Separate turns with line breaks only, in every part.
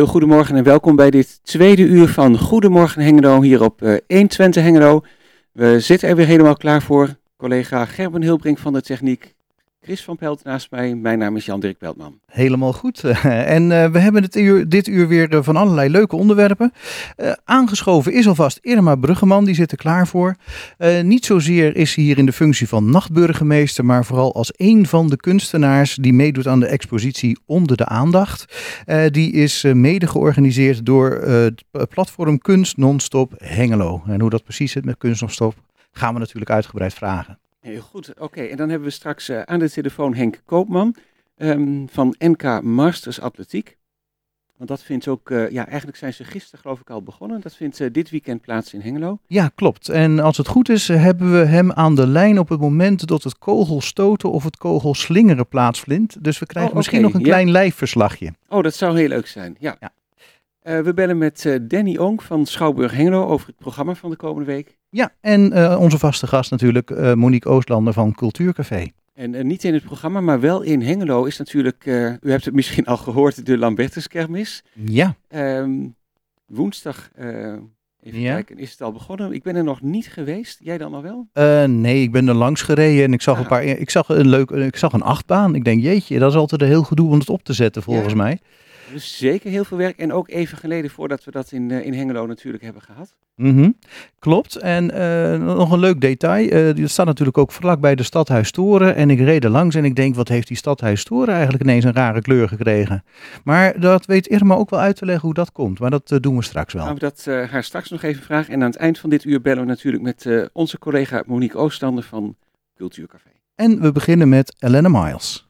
heel goedemorgen en welkom bij dit tweede uur van Goedemorgen Hengelo hier op uh, 120 Hengelo. We zitten er weer helemaal klaar voor. Collega Gerben Hilbrink van de techniek, Chris van Pelt naast mij. Mijn naam is Jan-Dirk Peltman.
Helemaal goed. En uh, we hebben het dit uur weer uh, van allerlei leuke onderwerpen. Uh, aangeschoven is alvast Irma Bruggeman, die zit er klaar voor. niet zozeer is ze hier in de functie van nachtburgemeester, maar vooral als een van de kunstenaars die meedoet aan de expositie Onder de Aandacht. die is mede georganiseerd door het platform Kunst Non-Stop Hengelo. En hoe dat precies zit met Kunst Non-Stop gaan we natuurlijk uitgebreid vragen.
Heel goed, oké. En dan hebben we straks uh, aan de telefoon Henk Koopman um, van NK Masters Atletiek. Want dat vindt ook, uh, ja, eigenlijk zijn ze gisteren geloof ik al begonnen. Dat vindt uh, dit weekend plaats in Hengelo.
Ja, klopt. En als het goed is, hebben we hem aan de lijn op het moment dat het kogelstoten of het kogelslingeren plaatsvindt. Dus we krijgen oh, okay. misschien nog een klein ja. live-verslagje.
Oh, dat zou heel leuk zijn, ja. ja. Uh, we bellen met Danny Onk van Schouwburg Hengelo over het programma van de komende week.
Ja, en uh, onze vaste gast natuurlijk, Monique Oostlander van Cultuurcafé.
En niet in het programma, maar wel in Hengelo is natuurlijk, u hebt het misschien al gehoord, de Lambertuskermis.
Ja.
Um, woensdag, even ja. kijken, is het al begonnen. Ik ben er nog niet geweest. Jij dan al wel?
nee, ik ben er langs gereden en ik zag, ah. een paar, ik zag een leuk, ik zag een achtbaan. Ik denk, jeetje, dat is altijd een heel gedoe om het op te zetten volgens ja. mij.
Zeker heel veel werk. En ook even geleden voordat we dat in, uh, in Hengelo natuurlijk hebben gehad.
Mm -hmm. Klopt. En uh, nog een leuk detail. Uh, die staat natuurlijk ook vlak bij de Stadhuistoren. En ik reed er langs en ik denk, wat heeft die Stadhuistoren eigenlijk ineens een rare kleur gekregen? Maar dat weet Irma ook wel uit te leggen hoe dat komt. Maar dat doen we straks wel.
Nou, dat haar straks nog even vragen. En aan het eind van dit uur bellen we natuurlijk met onze collega Monique Oostander van Cultuurcafé.
En we beginnen met Elena Miles.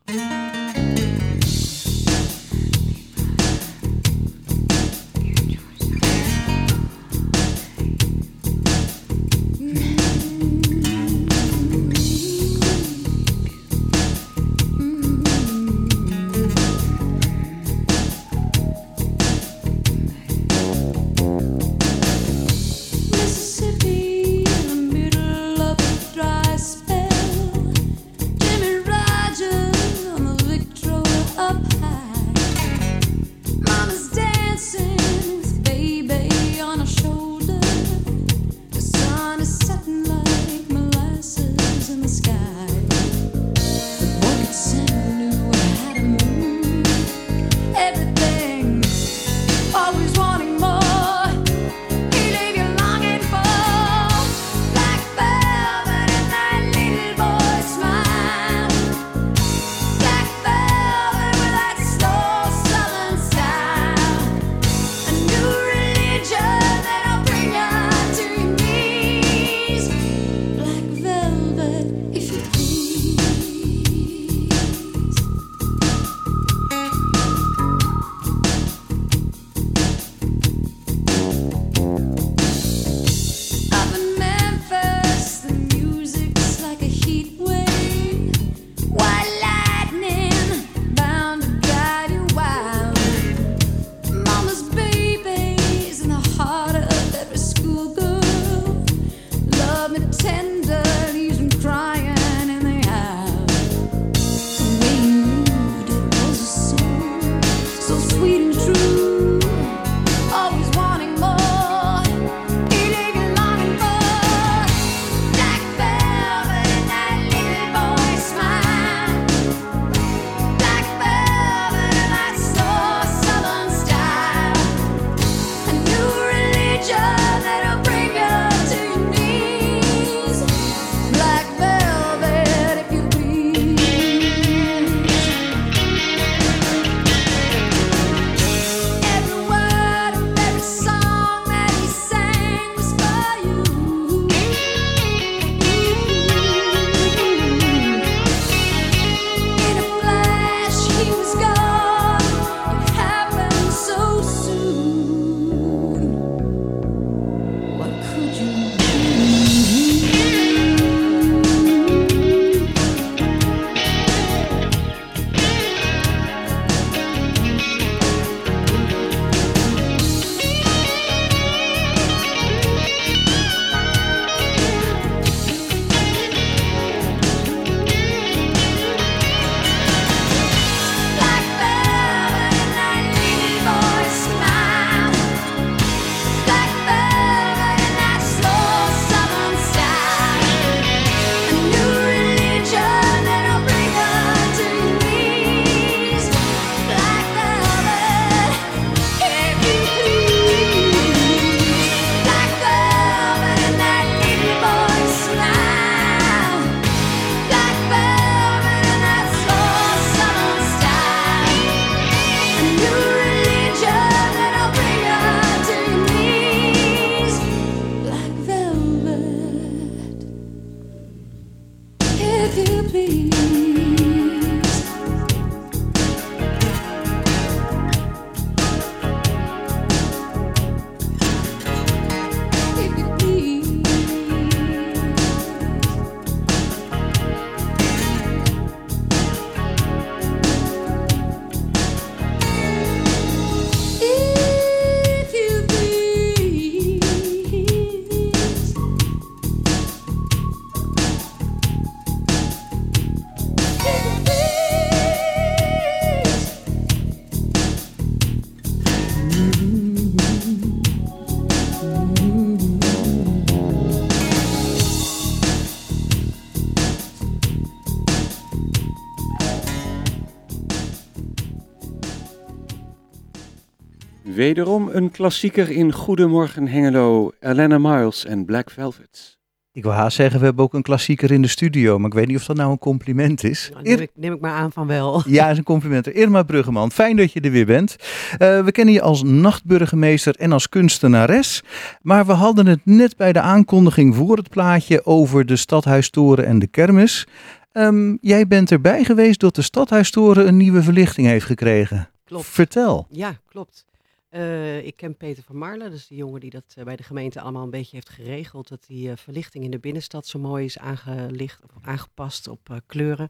Wederom een klassieker in Goedemorgen Hengelo, Elena Miles en Black Velvet.
Ik wil haast zeggen, we hebben ook een klassieker in de studio, maar ik weet niet of dat nou een compliment is.
Nou, neem, ik, neem ik maar aan van wel.
Ja, is een compliment. Irma Bruggeman, fijn dat je er weer bent. Uh, we kennen je als nachtburgemeester en als kunstenares, maar we hadden het net bij de aankondiging voor het plaatje over de Stadhuistoren en de kermis. Um, jij bent erbij geweest dat de Stadhuistoren een nieuwe verlichting heeft gekregen.
Klopt.
Vertel.
Ja, klopt. Uh, ik ken Peter van Marlen, dat is de jongen die dat uh, bij de gemeente allemaal een beetje heeft geregeld. Dat die uh, verlichting in de binnenstad zo mooi is aangelicht, aangepast op kleuren.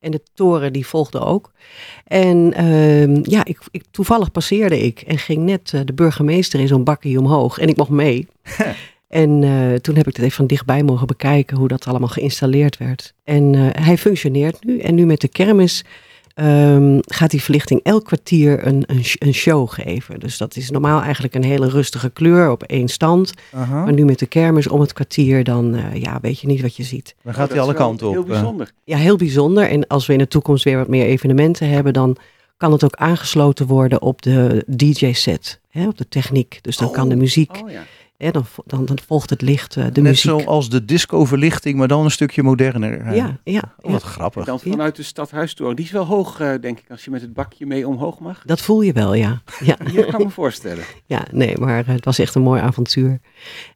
En de toren die volgde ook. En ehm, ja, ik, ik, toevallig passeerde ik en ging net de burgemeester in zo'n bakkie omhoog. En ik mocht mee. en toen heb ik het even van dichtbij mogen bekijken hoe dat allemaal geïnstalleerd werd. En hij functioneert nu. En nu met de kermis um, gaat die verlichting elk kwartier een, een, een, show geven. Dus dat is normaal eigenlijk een hele rustige kleur op één stand. Maar nu met de kermis om het kwartier, dan uh, ja, weet je niet wat je ziet.
Dan gaat hij alle kanten op.
Heel bijzonder.
Ja, heel bijzonder. En als we in de toekomst weer wat meer evenementen hebben, dan kan het ook aangesloten worden op de DJ-set, op de techniek. Dus dan
Oh.
kan de muziek,
Oh ja.
Hè, dan, dan, dan volgt het licht, uh, de
Net
muziek.
zoals de disco-verlichting, maar dan een stukje moderner. eh.
Ja, ja,
Oh, wat
ja,
En
grappig.
dan vanuit de stadhuistoren. Die is wel hoog, eh, denk ik, als je met het bakje mee omhoog mag.
dat voel je wel, ja. ja.
Ja, kan me voorstellen.
Ja, nee, maar eh, het was echt een mooi avontuur.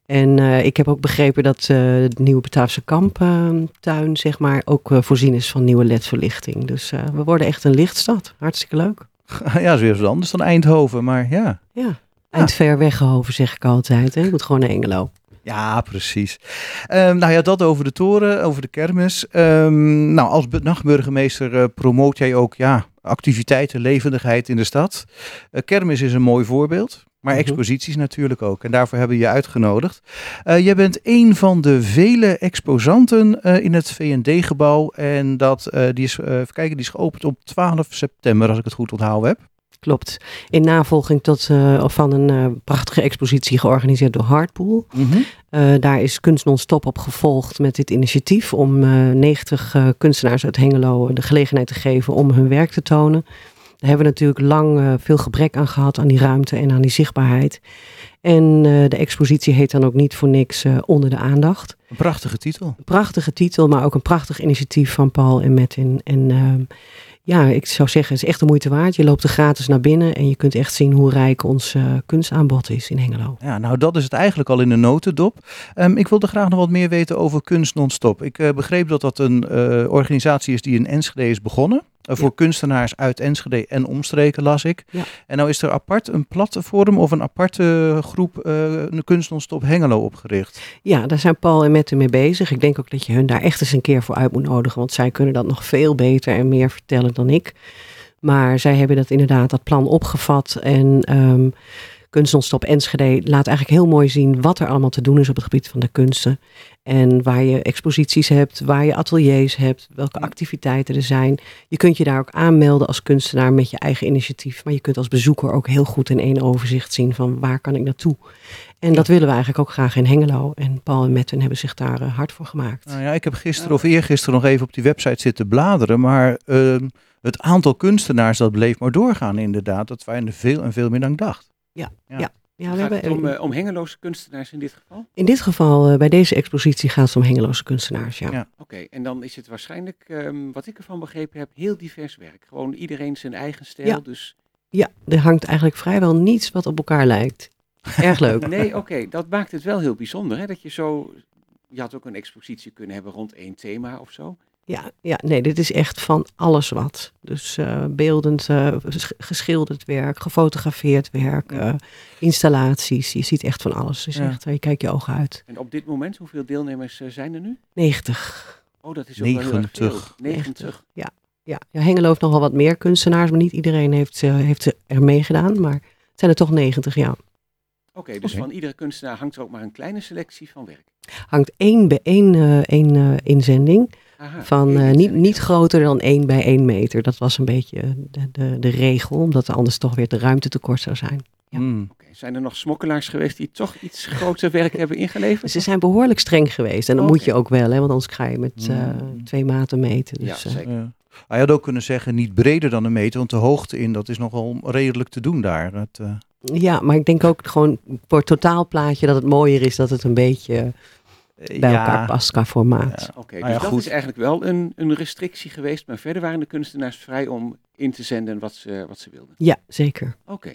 En eh, ik heb ook begrepen dat eh, de nieuwe Bataafse kamptuin, zeg maar, ook eh, voorzien is van nieuwe ledverlichting. Dus eh, we worden echt een lichtstad. Hartstikke leuk.
ja, is weer wat anders dan Eindhoven, maar ja.
Ja. Eind ver weggehoven, zeg ik altijd. Hè. Je moet gewoon naar Engelo.
Ja, precies. Ehm, nou ja, dat over de toren, over de kermis. Ehm, nou, als bu- nachtburgemeester eh, promoot jij ook ja, activiteiten, levendigheid in de stad. Eh, kermis is een mooi voorbeeld, maar
Mhm.
exposities natuurlijk ook. En daarvoor hebben we je uitgenodigd. Eh, jij bent een van de vele exposanten in het VND-gebouw. En dat, die, is, even kijken, die is geopend op 12 september, als ik het goed onthouden heb.
Klopt. In navolging tot, eh, van een eh, prachtige expositie georganiseerd door Hardpool. Eh, daar is Kunst Non-Stop op gevolgd met dit initiatief om eh 90 eh, kunstenaars uit Hengelo de gelegenheid te geven om hun werk te tonen. Daar hebben we natuurlijk lang veel gebrek aan gehad, aan die ruimte en aan die zichtbaarheid. En de expositie heet dan ook niet voor niks Onder de Aandacht.
Een prachtige titel.
Een prachtige titel, maar ook een prachtig initiatief van Paul en Metin. En ehm, ja, ik zou zeggen, het is echt de moeite waard. Je loopt er gratis naar binnen en je kunt echt zien hoe rijk ons eh, kunstaanbod is in Hengelo.
Ja, nou dat is het eigenlijk al in de notendop. Ehm, ik wilde graag nog wat meer weten over Kunst Non-Stop. Ik eh, begreep dat dat een eh, organisatie is die in Enschede is begonnen. Eh, voor
Ja.
kunstenaars uit Enschede en omstreken las ik.
Ja.
En nou is er apart een platform of een aparte groep eh, een Kunst Non-Stop Hengelo opgericht.
Ja, daar zijn Paul en Mette mee bezig. Ik denk ook dat je hun daar echt eens een keer voor uit moet nodigen. Want zij kunnen dat nog veel beter en meer vertellen dan ik. Maar zij hebben dat inderdaad, dat plan opgevat. En ehm Kunst Non-Stop Enschede laat eigenlijk heel mooi zien wat er allemaal te doen is op het gebied van de kunsten. En waar je exposities hebt, waar je ateliers hebt, welke activiteiten er zijn. Je kunt je daar ook aanmelden als kunstenaar met je eigen initiatief. Maar je kunt als bezoeker ook heel goed in één overzicht zien van waar kan ik naartoe. En dat willen we eigenlijk ook graag in Hengelo. En Paul en Metten hebben zich daar eh, hard voor gemaakt.
Nou ja, ik heb gisteren of eergisteren nog even op die website zitten bladeren. Maar ehm, het aantal kunstenaars dat bleef maar doorgaan inderdaad. Dat waren er veel en veel meer dan ik dacht.
Ja, we
Gaat
hebben,
het om, eh, om hengeloze kunstenaars in dit geval?
in dit geval, eh, bij deze expositie, gaat het om Hengeloze kunstenaars. Ja.
Ja.
Oké, en dan is het waarschijnlijk, ehm, wat ik ervan begrepen heb, heel divers werk. Gewoon iedereen zijn eigen stijl.
Ja.
Dus
ja, er hangt eigenlijk vrijwel niets wat op elkaar lijkt. Erg leuk.
nee, oké, dat maakt het wel heel bijzonder. Hè? Dat je zo, je had ook een expositie kunnen hebben rond één thema of zo.
Ja, ja, nee, dit is echt van alles wat. Dus eh, beeldend, eh, ges- geschilderd werk, gefotografeerd werk, eh, installaties. Je ziet echt van alles. Dus
Ja.
echt, je kijkt je ogen uit.
En op dit moment, hoeveel deelnemers zijn er nu?
90.
Oh, dat is ook wel heel erg veel.
90.
90.
Ja, ja Hengelo heeft nogal wat meer kunstenaars, maar niet iedereen heeft, eh, heeft er meegedaan. Maar het zijn er toch 90, ja.
Oké, dus van iedere kunstenaar hangt er ook maar een kleine selectie van werk.
hangt één bij één, eh, één eh, inzending.
Aha,
Van eh, niet, niet groter dan 1 bij 1 meter. Dat was een beetje de, de, de regel, omdat er anders toch weer de ruimte tekort zou zijn. Ja.
Hmm.
Oké, Zijn er nog smokkelaars geweest die toch iets groter werk hebben ingeleverd?
Ze zijn behoorlijk streng geweest. En dat moet je ook wel, hè, want anders ga je met eh,
Mm.
twee maten meten. Dus, eh,
zeker.
Ja. Hij had ook kunnen zeggen niet breder dan een meter, want de hoogte in, dat is nogal redelijk te doen daar. Het, eh,
Ja, maar ik denk ook gewoon voor het totaalplaatje dat het mooier is dat het een beetje bij elkaar past qua formaat.
Ja. Oké, dus dat is eigenlijk wel een, een restrictie geweest, maar verder waren de kunstenaars vrij om in te zenden wat ze, wat ze wilden.
Ja, zeker.
Oké.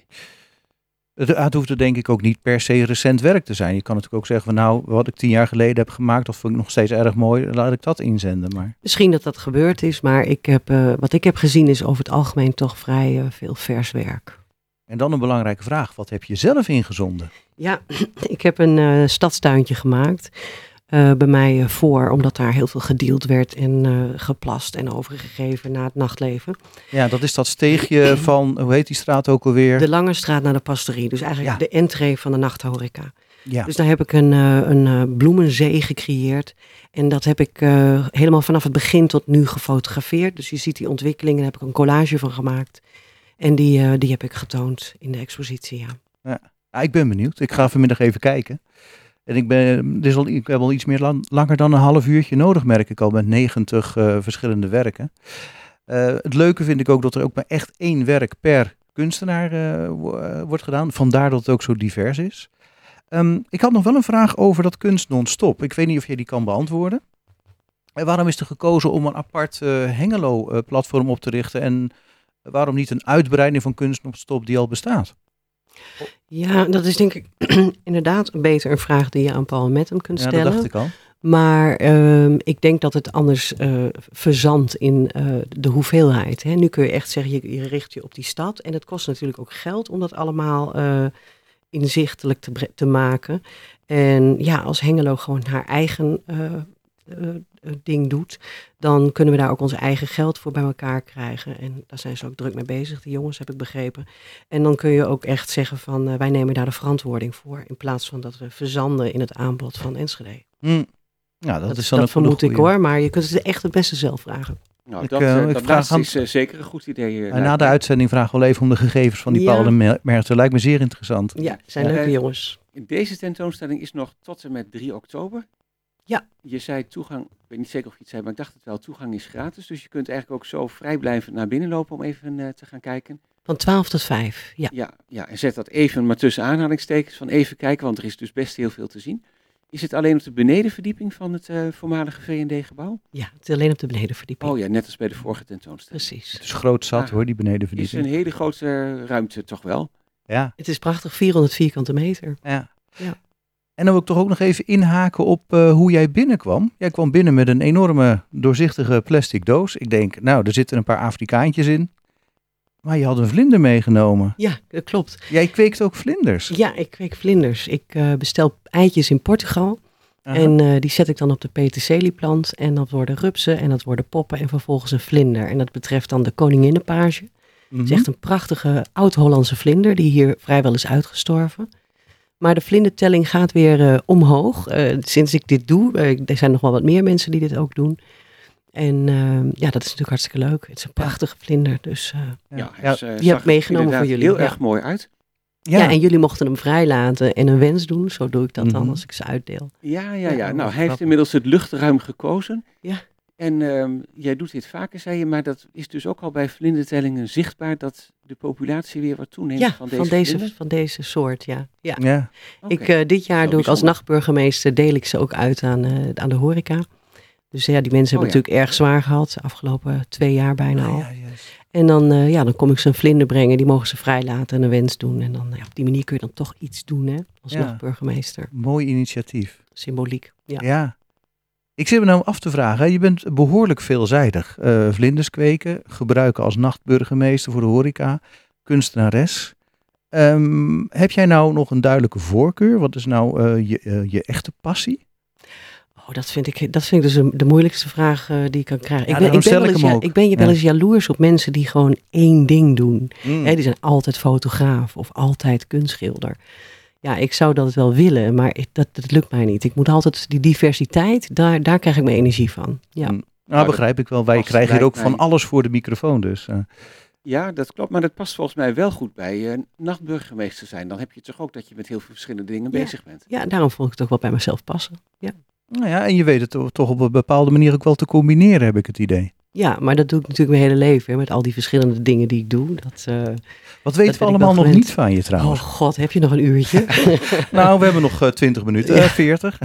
Het, het hoeft er denk ik ook niet per se recent werk te zijn. Je kan natuurlijk ook zeggen van nou, wat ik tien jaar geleden heb gemaakt, dat vond ik nog steeds erg mooi, laat ik dat inzenden. Maar...
Misschien dat dat gebeurd is, maar ik heb, uh, wat ik heb gezien is over het algemeen toch vrij uh, veel vers werk.
En dan een belangrijke vraag, wat heb je zelf ingezonden?
Ja, ik heb een uh, stadstuintje gemaakt. Uh, bij mij uh, voor, omdat daar heel veel gedeeld werd en uh, geplast en overgegeven naar het nachtleven.
Ja, dat is dat steegje van, hoe heet die straat ook alweer?
De Lange Straat naar de Pastorie, dus eigenlijk
Ja.
de entree van de nachthoreca.
Ja.
Dus daar heb ik een, een bloemenzee gecreëerd en dat heb ik helemaal vanaf het begin tot nu gefotografeerd. Dus je ziet die ontwikkeling, daar heb ik een collage van gemaakt. En die, die heb ik getoond in de expositie, ja.
ja. ja ik ben benieuwd. Ik ga vanmiddag even kijken. En ik, ben, is al, ik heb al iets meer lang, langer dan een half uurtje nodig, merk ik al, met 90 uh, verschillende werken. Uh, het leuke vind ik ook dat er ook maar echt één werk per kunstenaar uh, wordt gedaan. Vandaar dat het ook zo divers is. Um, ik had nog wel een vraag over dat kunst non-stop. Ik weet niet of jij die kan beantwoorden. En waarom is er gekozen om een apart Hengelo-platform op te richten? En waarom niet een uitbreiding van kunst non-stop die al bestaat?
Ja, dat is denk ik inderdaad een beter een vraag die je aan Paul Mettem kunt
ja,
stellen.
dat dacht ik al.
Maar uh, ik denk dat het anders uh, verzandt in uh, de hoeveelheid. Hè. Nu kun je echt zeggen, je, je, richt je op die stad. En het kost natuurlijk ook geld om dat allemaal eh, inzichtelijk te, te, maken. En ja, als Hengelo gewoon haar eigen eh, ding doet, dan kunnen we daar ook ons eigen geld voor bij elkaar krijgen. En daar zijn ze ook druk mee bezig, die jongens, heb ik begrepen. En dan kun je ook echt zeggen van, uh, wij nemen daar de verantwoording voor, in plaats van dat we verzanden in het aanbod van Enschede.
Mm. Ja, dat,
dat
is dan
dat vermoed ik hoor, maar je kunt het echt het beste zelf vragen.
Nou,
Ik,
dat,
eh,
uh,
ik
dat
vraag
laatste
aan-
is uh, zeker een goed idee. uh,
En na de uitzending vraag wel even om de gegevens van die
Ja.
Paul en Mer- Merten. Lijkt me zeer interessant.
Ja, zijn leuke
Eh,
jongens.
Deze tentoonstelling is nog tot en met 3 oktober.
Ja.
Je zei toegang, ik weet niet zeker of je het zei, maar ik dacht het wel, toegang is gratis. Dus je kunt eigenlijk ook zo vrijblijvend naar binnen lopen om even eh, te gaan kijken.
Van 12 tot 5, ja.
Ja, ja, en zet dat even maar tussen aanhalingstekens van even kijken, want er is dus best heel veel te zien. Is het alleen op de benedenverdieping van het eh, voormalige V&D-gebouw?
Ja, het is alleen op de benedenverdieping.
Oh ja, net als bij de vorige tentoonstelling.
Precies.
Het is groot zat
Ah.
hoor, die
is
benedenverdieping.
een hele grote ruimte toch wel.
Ja,
Het is prachtig, 400 vierkante meter.
ja.
Ja.
En dan wil ik toch ook nog even inhaken op eh, hoe jij binnenkwam. Jij kwam binnen met een enorme doorzichtige plastic doos. Ik denk, nou, er zitten een paar Afrikaantjes in. Maar je had een vlinder meegenomen.
Ja, dat klopt.
Jij kweekt ook vlinders.
Ja, ik kweek vlinders. Ik eh, bestel eitjes in Portugal.
Aha.
En eh, die zet ik dan op de peterselieplant. En dat worden rupsen en dat worden poppen en vervolgens een vlinder. En dat betreft dan de koninginnenpage.
Mhm.
Het is echt een prachtige oud-Hollandse vlinder die hier vrijwel is uitgestorven. Maar de vlindertelling gaat weer eh, omhoog. Eh, sinds ik dit doe, eh, er zijn nog wel wat meer mensen die dit ook doen. En eh, ja, dat is natuurlijk hartstikke leuk. Het is een prachtige vlinder. Dus eh,
Ja.
Dus,
Die heb ik meegenomen voor jullie,
heel
ja.
erg mooi uit.
ja.
Ja.
en jullie mochten hem vrijlaten en een wens doen. Zo doe ik dat dan
Mhm.
als ik ze uitdeel.
Ja, ja,
Ja,
ja. Nou, hij heeft inmiddels het luchtruim gekozen.
Ja.
En ehm, jij doet dit vaker, zei je, maar dat is dus ook al bij vlindertellingen zichtbaar dat de populatie weer wat toeneemt
Ja,
van deze
van deze, van deze soort, ja. ja. Ik, eh, dit jaar doe ik als nachtburgemeester, deel ik ze ook uit aan, eh, aan de horeca. Dus ja, die mensen hebben
Oh, ja.
natuurlijk erg zwaar gehad, de afgelopen twee jaar bijna al.
Ja, yes.
En dan, eh, ja, dan kom ik ze een vlinder brengen, die mogen ze vrijlaten en een wens doen. En dan, ja, op die manier kun je dan toch iets doen, hè, als
Ja.
nachtburgemeester.
Mooi initiatief.
Symboliek, ja.
Ik zit me nou af te vragen, je bent behoorlijk veelzijdig. Eh, vlinders kweken, gebruiken als nachtburgemeester voor de horeca, kunstenares. Ehm, heb jij nou nog een duidelijke voorkeur? Wat is nou eh, je, eh, je echte passie?
Oh, dat vind ik, dat vind ik dus de moeilijkste vraag die ik kan krijgen.
Ja,
ik, ben, ik, ben wel
ik
eens,
hem
ja,
ook.
ik ben je wel
Ja.
eens jaloers op mensen die gewoon één ding doen.
Mm.
Hè, die zijn altijd fotograaf of altijd kunstschilder. Ja, ik zou dat wel willen, maar ik- dat, dat lukt mij niet. Ik moet altijd die diversiteit, daar, daar krijg ik mijn energie van. Ja,
Mm. Nou, begrijp ik wel. Wij krijgen hier ook van alles voor de microfoon dus. eh.
Ja, dat klopt, maar dat past volgens mij wel goed bij eh, nachtburgemeester zijn. Dan heb je toch ook dat je met heel veel verschillende dingen
Ja.
bezig bent.
ja daarom vond ik het ook wel bij mezelf passen.
Nou ja, en je weet het to- toch op een bepaalde manier ook wel te combineren, heb ik het idee.
Ja, maar dat doe ik natuurlijk mijn hele leven. Hè, met al die verschillende dingen die ik doe. Dat, uh,
Wat weten we allemaal nog niet van je trouwens?
Oh god, heb je nog een uurtje?
Nou, we hebben nog eh, 20 minuten, eh, 40.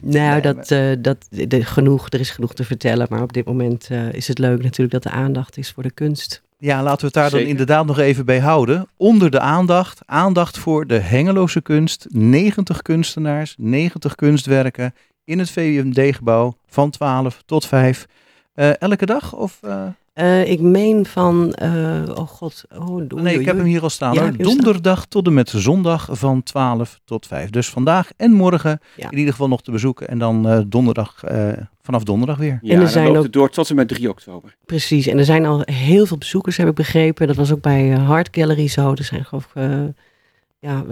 nou,
Nee,
dat, eh, dat de, genoeg, er is genoeg te vertellen. Maar op dit moment eh, is het leuk natuurlijk dat de aandacht is voor de kunst.
Ja, laten we het daar dan inderdaad nog even bij houden. Onder de aandacht, aandacht voor de Hengeloze kunst. 90 kunstenaars, 90 kunstwerken in het VMD-gebouw van 12 tot 5. Eh, elke dag? Of, eh,
Eh, ik meen van, eh, oh god, oh,
nee, ik heb hem hier al staan.
Ja?
Donderdag tot en met zondag van 12 tot 5. Dus vandaag en morgen
Ja.
in ieder geval nog te bezoeken. En dan eh, donderdag, eh, vanaf donderdag weer.
Ja,
er
dan
zijn
loopt
ook-
het door tot en met 3 oktober.
Precies, en er zijn al heel veel bezoekers, heb ik begrepen. Dat was ook bij Hart Gallery zo. Er zijn geloof ik eh, ja,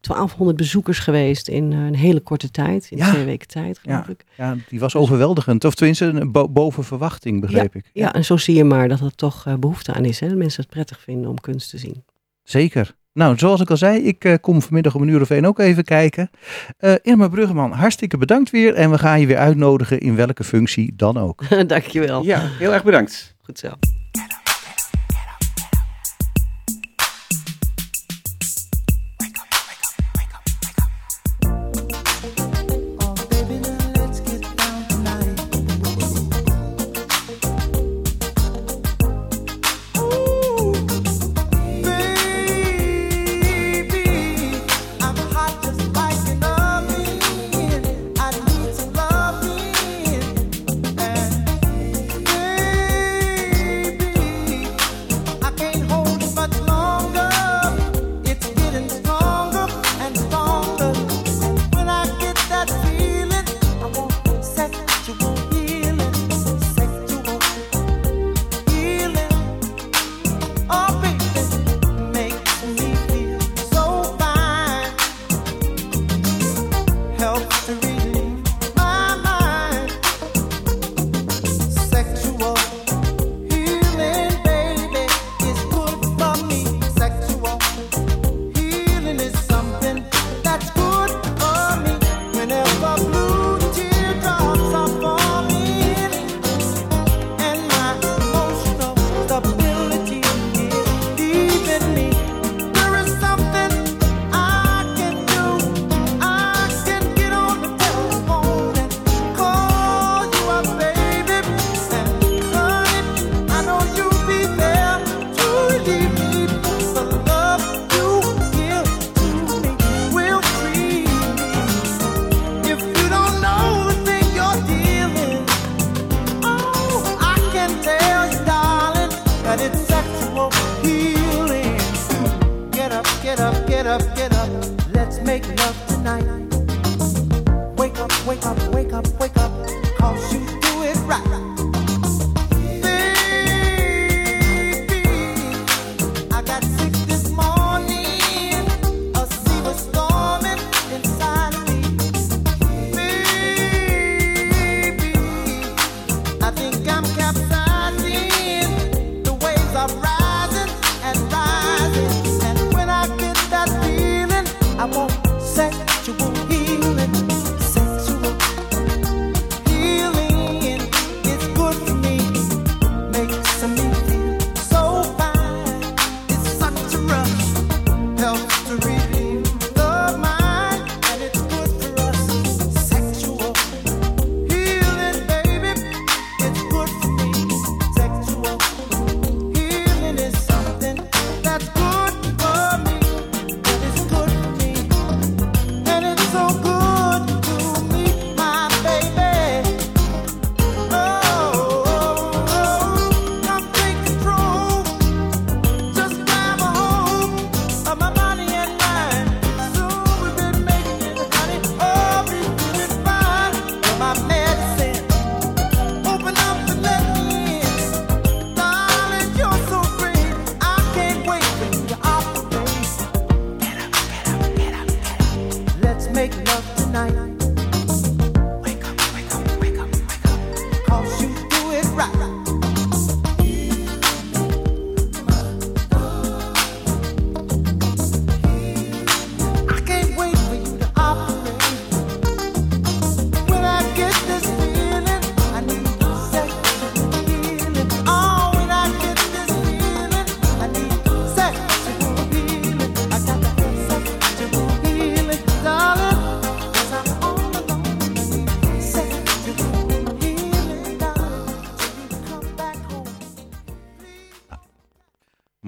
1200 bezoekers geweest in eh, een hele korte tijd. In
Ja.
twee weken tijd, geloof ik.
Ja, die was overweldigend. Of tenminste, boven verwachting, begreep ik.
Ja, en zo zie je maar dat er toch eh, behoefte aan is. Hè? Dat mensen het prettig vinden om kunst te zien.
Zeker. Nou, zoals ik al zei, ik eh, kom vanmiddag om een uur of één ook even kijken. Eh, Irma Bruggeman, hartstikke bedankt weer. En we gaan je weer uitnodigen in welke functie dan ook.
Dankjewel.
Ja, heel erg bedankt.
Goed zo.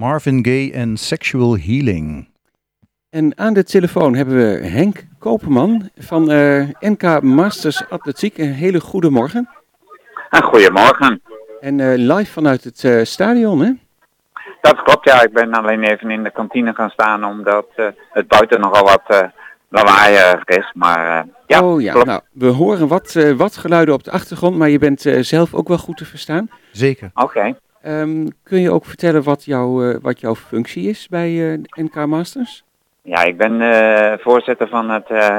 Marvin Gaye en Sexual Healing.
En aan de telefoon hebben we Henk Koperman van eh, NK Masters Atletiek. Een hele goede morgen.
Ah, goedemorgen.
En eh, live vanuit het eh, stadion, hè?
Dat klopt, ja. Ik ben alleen even in de kantine gaan staan omdat eh, het buiten nogal wat eh lawaaiig is. Maar eh, ja,
oh ja,
klopt.
nou, we horen wat, eh, wat geluiden op de achtergrond, maar je bent eh, zelf ook wel goed te verstaan.
Zeker.
Oké.
Ehm, kun je ook vertellen wat, jouw eh, wat jouw functie is bij eh, NK Masters?
Ja, ik ben eh, voorzitter van het eh,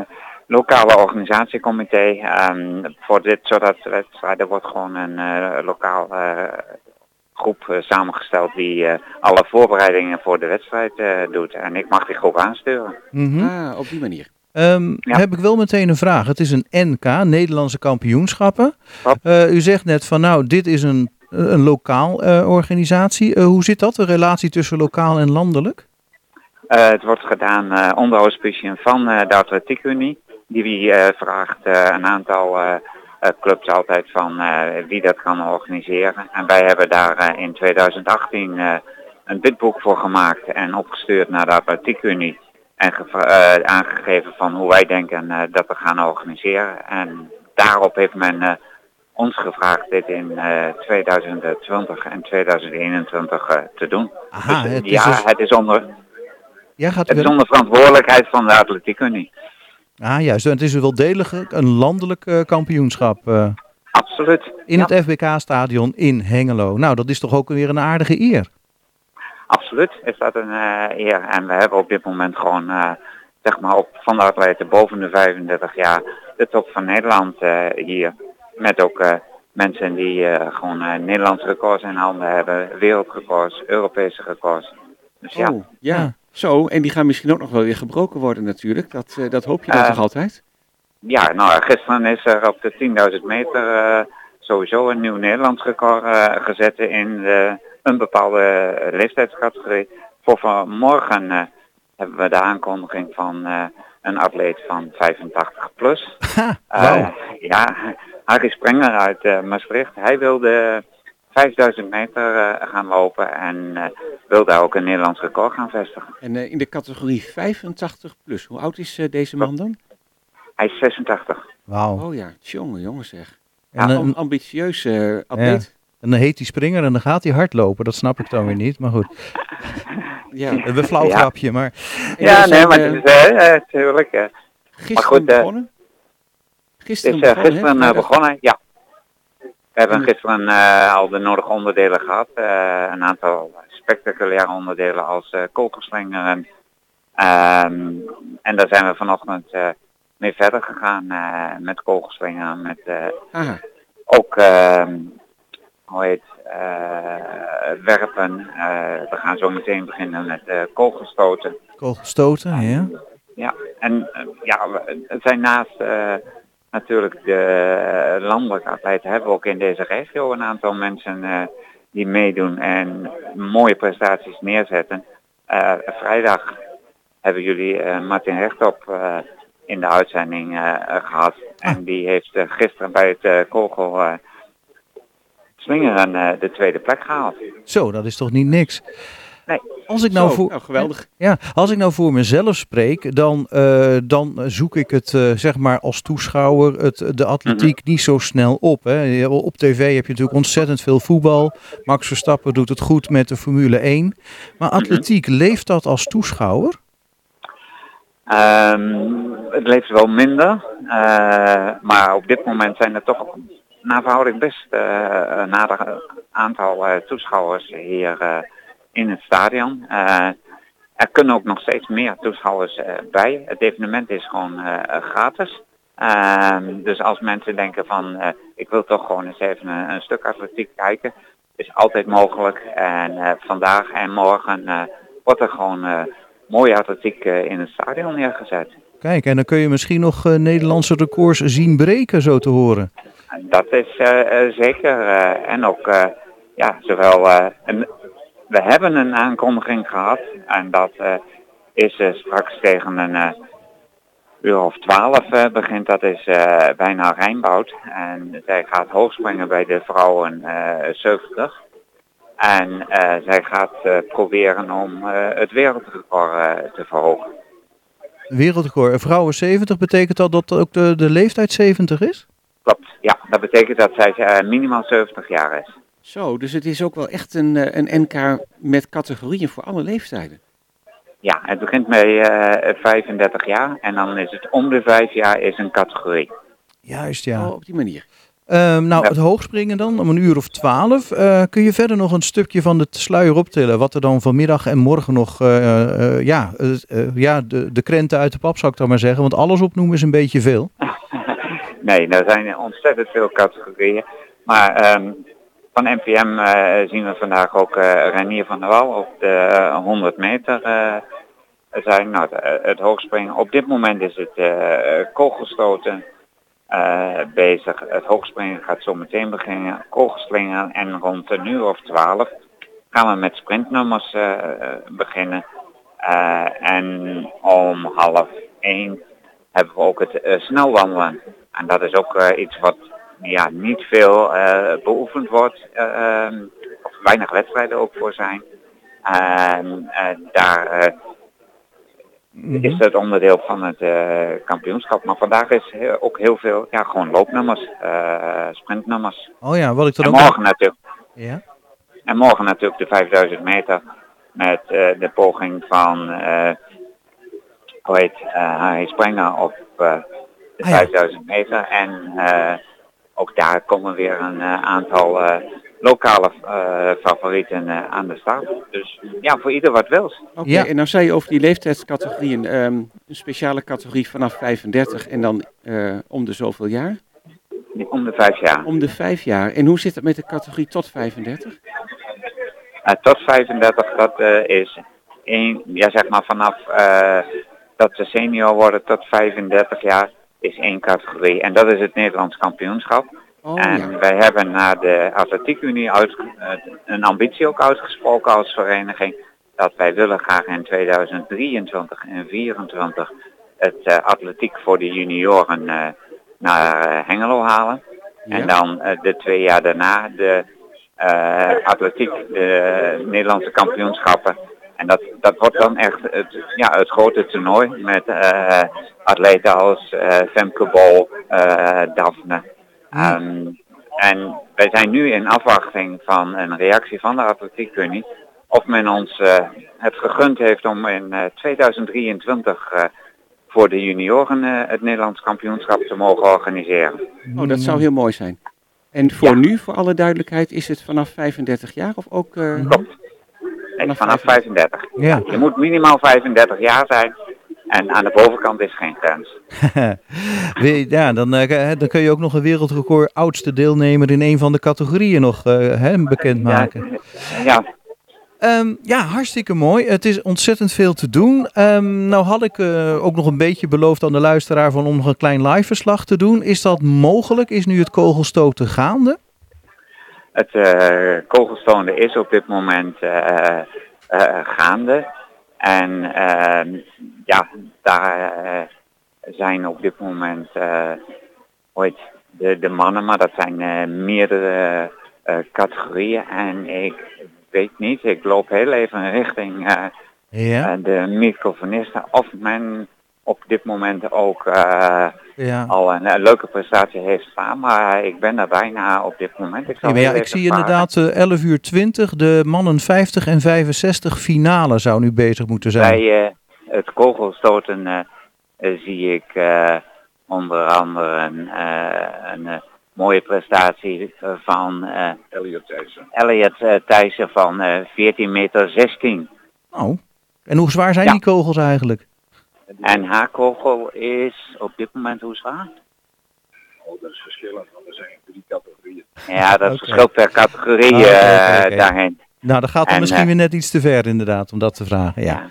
lokale organisatiecomité. Ehm, voor dit soort wedstrijden wordt gewoon een eh, lokaal eh, groep samengesteld die eh, alle voorbereidingen voor de wedstrijd eh, doet. En ik mag die groep aansturen.
Mhm.
Ah, op die manier.
Ehm,
Ja.
Heb ik wel meteen een vraag. Het is een NK, Nederlandse kampioenschappen. Eh, u zegt net van nou, dit is een, een lokaal eh, organisatie. Eh, hoe zit dat, de relatie tussen lokaal en landelijk?
Eh, het wordt gedaan eh onder auspiciën van eh, de Atletiek Unie. Die eh, vraagt eh, een aantal eh, eh, clubs altijd van eh, wie dat kan organiseren. En wij hebben daar eh, in 2018 eh, een bidboek voor gemaakt en opgestuurd naar de Atletiek Unie. En eh, aangegeven van hoe wij denken eh, dat we gaan organiseren. En daarop heeft men eh, ons gevraagd dit in eh, 2020 en 2021 eh, te doen.
Aha,
Dus,
het is
ja,
dus-
het is onder,
Ja, gaat
het is onder verantwoordelijkheid van de Atletiek Unie.
Ah, juist. En het is wel degelijk een landelijk eh, kampioenschap eh,
Absoluut.
in
Ja,
het FBK-stadion in Hengelo. Nou, dat is toch ook weer een aardige eer.
Absoluut is dat een eh, eer. En we hebben op dit moment gewoon, eh, zeg maar, op, van de atleten boven de 35 jaar de top van Nederland eh, hier. Met ook eh, mensen die eh, gewoon eh, Nederlandse records in handen hebben, wereldrecords, Europese records. Dus ja,
Oh, ja. Zo, en die gaan misschien ook nog wel weer gebroken worden natuurlijk. Dat, dat hoop je dan toch altijd?
Ja, nou, gisteren is er op de 10.000 meter sowieso een nieuw Nederlands record gezet in eh, een bepaalde leeftijdscategorie. Voor vanmorgen hebben we de aankondiging van een atleet van 85 plus.
Ha, wauw.
ja, Harry Sprenger uit eh, Maastricht. Hij wilde 5000 meter eh, gaan lopen en eh, wil daar ook een Nederlands record gaan vestigen.
En eh, in de categorie 85 plus, hoe oud is eh, deze man dan?
Hij is 86.
Wauw.
Oh ja, jongen, jongen zeg.
En,
Ja,
een,
een ambitieuze atleet.
en dan heet hij springer en dan gaat hij hardlopen. Dat snap ik dan weer niet. Maar goed,
Ja.
een flauw
Ja.
grapje. Maar
Ja, nee, maar het is tuurlijk. eh,
gisteren
goed,
begonnen? Gisteren
is eh,
begonnen,
gisteren eh, begonnen, ja. We hebben
En-
gisteren eh, al de nodige onderdelen gehad. eh, een aantal spectaculaire onderdelen als eh kogelslingeren. Ehm, en daar zijn we vanochtend mee verder gegaan met kogelslingeren. Met ook, ehm, hoe heet, werpen. We gaan zo meteen beginnen met kogelstoten.
kogelstoten, ja.
Ja, en ja, we- het zijn naast natuurlijk de landelijke atleten hebben we ook in deze regio een aantal mensen eh, die meedoen en mooie prestaties neerzetten. Eh, vrijdag hebben jullie eh, Martin Rechtop in de uitzending eh, eh, gehad. En die heeft gisteren bij het kogel slingeren de tweede plek gehaald.
Zo, dat is toch niet niks.
Nee.
Als ik nou
zo,
voor,
nou, geweldig.
Ja, als ik nou voor mezelf spreek, dan, eh, dan zoek ik het eh, zeg maar als toeschouwer, het, de atletiek niet zo snel op. Hè. Op tv heb je natuurlijk ontzettend veel voetbal. Max Verstappen doet het goed met de Formule 1. Maar atletiek, leeft dat als toeschouwer?
Ehm, het leeft wel minder, eh, maar op dit moment zijn er toch naar verhouding best een aardig aantal toeschouwers hier in het stadion. Eh, er kunnen ook nog steeds meer toeschouwers eh, bij. Het evenement is gewoon eh, gratis. Ehm, dus als mensen denken van ik wil toch gewoon eens even een, een stuk atletiek kijken, is altijd mogelijk. En vandaag en morgen wordt er gewoon mooie atletiek in het stadion neergezet.
Kijk, en dan kun je misschien nog Nederlandse records zien breken, zo te horen.
En Dat is zeker. en ook, ja, zowel. een, we hebben een aankondiging gehad. En dat eh, is eh, straks tegen een eh, uur of twaalf begint. Dat is bijna Rijnboud. En zij gaat hoogspringen bij de vrouwen eh 70. En zij gaat proberen om het wereldrecord te verhogen.
Wereldrecord. Een vrouwen 70 betekent dat dat ook de, de leeftijd 70 is?
Klopt, ja. Dat betekent dat zij minimaal 70 jaar is.
Zo, dus het is ook wel echt een, eh, een NK met categorieën voor alle leeftijden.
Ja, het begint met eh, 35 jaar en dan is het om de vijf jaar is een categorie.
Juist, ja.
Oh, op die manier.
Ehm, nou,
Ja.
het hoogspringen dan, om een uur of twaalf. Eh, kun je verder nog een stukje van de sluier optillen? Wat er dan vanmiddag en morgen nog, eh, eh, ja, ja de, de krenten uit de pap zou ik dan maar zeggen. Want alles opnoemen is een beetje veel.
Nee, er zijn ontzettend veel categorieën. Maar ehm, van NPM eh, zien we vandaag ook Renier van der Wal op de eh, 100 meter eh, zijn. Nou, het hoogspringen. Op dit moment is het kogelstoten bezig. Het hoogspringen gaat zo meteen beginnen. Kogelslingen en rond een uur of 12 gaan we met sprintnummers beginnen. En om half één hebben we ook het snelwandelen. En dat is ook iets wat ja, niet veel eh, beoefend wordt, eh, ehm, of weinig wedstrijden ook voor zijn. En eh, daar eh,
Mhm.
is het onderdeel van het kampioenschap. Maar vandaag is ook heel veel, ja, gewoon loopnummers, sprintnummers.
Oh ja, wat ik dan
En
ook...
morgen natuurlijk,
Ja?
en morgen natuurlijk de 5000 meter met de poging van, eh hoe heet, eh Harry Sprenger op de
Ah, ja.
5000 meter. En ook daar komen weer een eh, aantal eh, lokale eh, favorieten eh, aan de start. Dus ja, voor ieder wat wils.
Oké,
Ja.
en nou zei je over die leeftijdscategorieën, ehm, een speciale categorie vanaf 35 en dan eh, om de zoveel jaar?
Om de vijf jaar.
Om de vijf jaar. En hoe zit het met de categorie tot 35?
Eh, tot 35, dat eh, is één, ja zeg maar vanaf eh, dat ze senior worden tot 35 jaar is één categorie. En dat is het Nederlands kampioenschap.
Oh
en
ja.
wij hebben naar de Atletiekunie uit, eh, een ambitie ook uitgesproken als vereniging. Dat wij willen graag in 2023 en 2024 het eh, atletiek voor de junioren eh, naar Hengelo halen.
Ja.
En dan de twee jaar daarna de atletiek, de Nederlandse kampioenschappen. En dat, dat wordt dan echt het, ja, het grote toernooi met eh, atleten als eh, Femke Bol, eh, Daphne. Ehm, en wij zijn nu in afwachting van een reactie van de atletiekunie of men ons het gegund heeft om in eh, 2023 eh, voor de junioren het Nederlands kampioenschap te mogen organiseren.
Oh, dat zou heel mooi zijn. En voor
Ja.
nu, voor alle duidelijkheid, is het vanaf 35 jaar of ook...
Klopt.
Vanaf
vanaf 35.
Ja.
Je moet minimaal 35 jaar zijn en aan de bovenkant is geen grens.
Ja, dan, eh, dan kun je ook nog een wereldrecord oudste deelnemer in een van de categorieën nog eh, hè, bekendmaken.
Ja,
Ehm, ja, hartstikke mooi. Het is ontzettend veel te doen. Ehm, nou had ik eh, ook nog een beetje beloofd aan de luisteraar van om nog een klein live verslag te doen. Is dat mogelijk? Is nu het kogelstoten gaande?
Het kogelstonen is op dit moment eh, eh, gaande. En ehm, ja, daar zijn op dit moment heet, de, de mannen, maar dat zijn meerdere categorieën. En ik weet niet, ik loop heel even richting
Ja.
de microfonisten of men op dit moment ook eh,
ja.
al een, eh, leuke prestatie heeft staan. Maar ik ben er bijna op dit moment. Ik,
Ja, ik zie
vragen.
inderdaad eh 11 uur 20, de mannen 50 en 65 finale zou nu bezig moeten zijn.
Bij eh, het kogelstoten eh, eh, zie ik eh, onder andere een, eh, een eh, mooie prestatie eh, van eh Elliot Thijssen, Elliot, eh, Thijssen van eh 14 meter 16.
Nou, en hoe zwaar zijn
Ja.
die kogels eigenlijk?
En haar kogel is op dit moment hoe zwaar?
Oh, dat is verschillend, want er zijn drie categorieën.
Ja, dat
Oké.
verschilt per categorie
Ah,
eh, daarheen.
Nou, dat gaat dan
En,
misschien
eh,
weer net iets te ver inderdaad om dat te vragen. Ja.
Ja.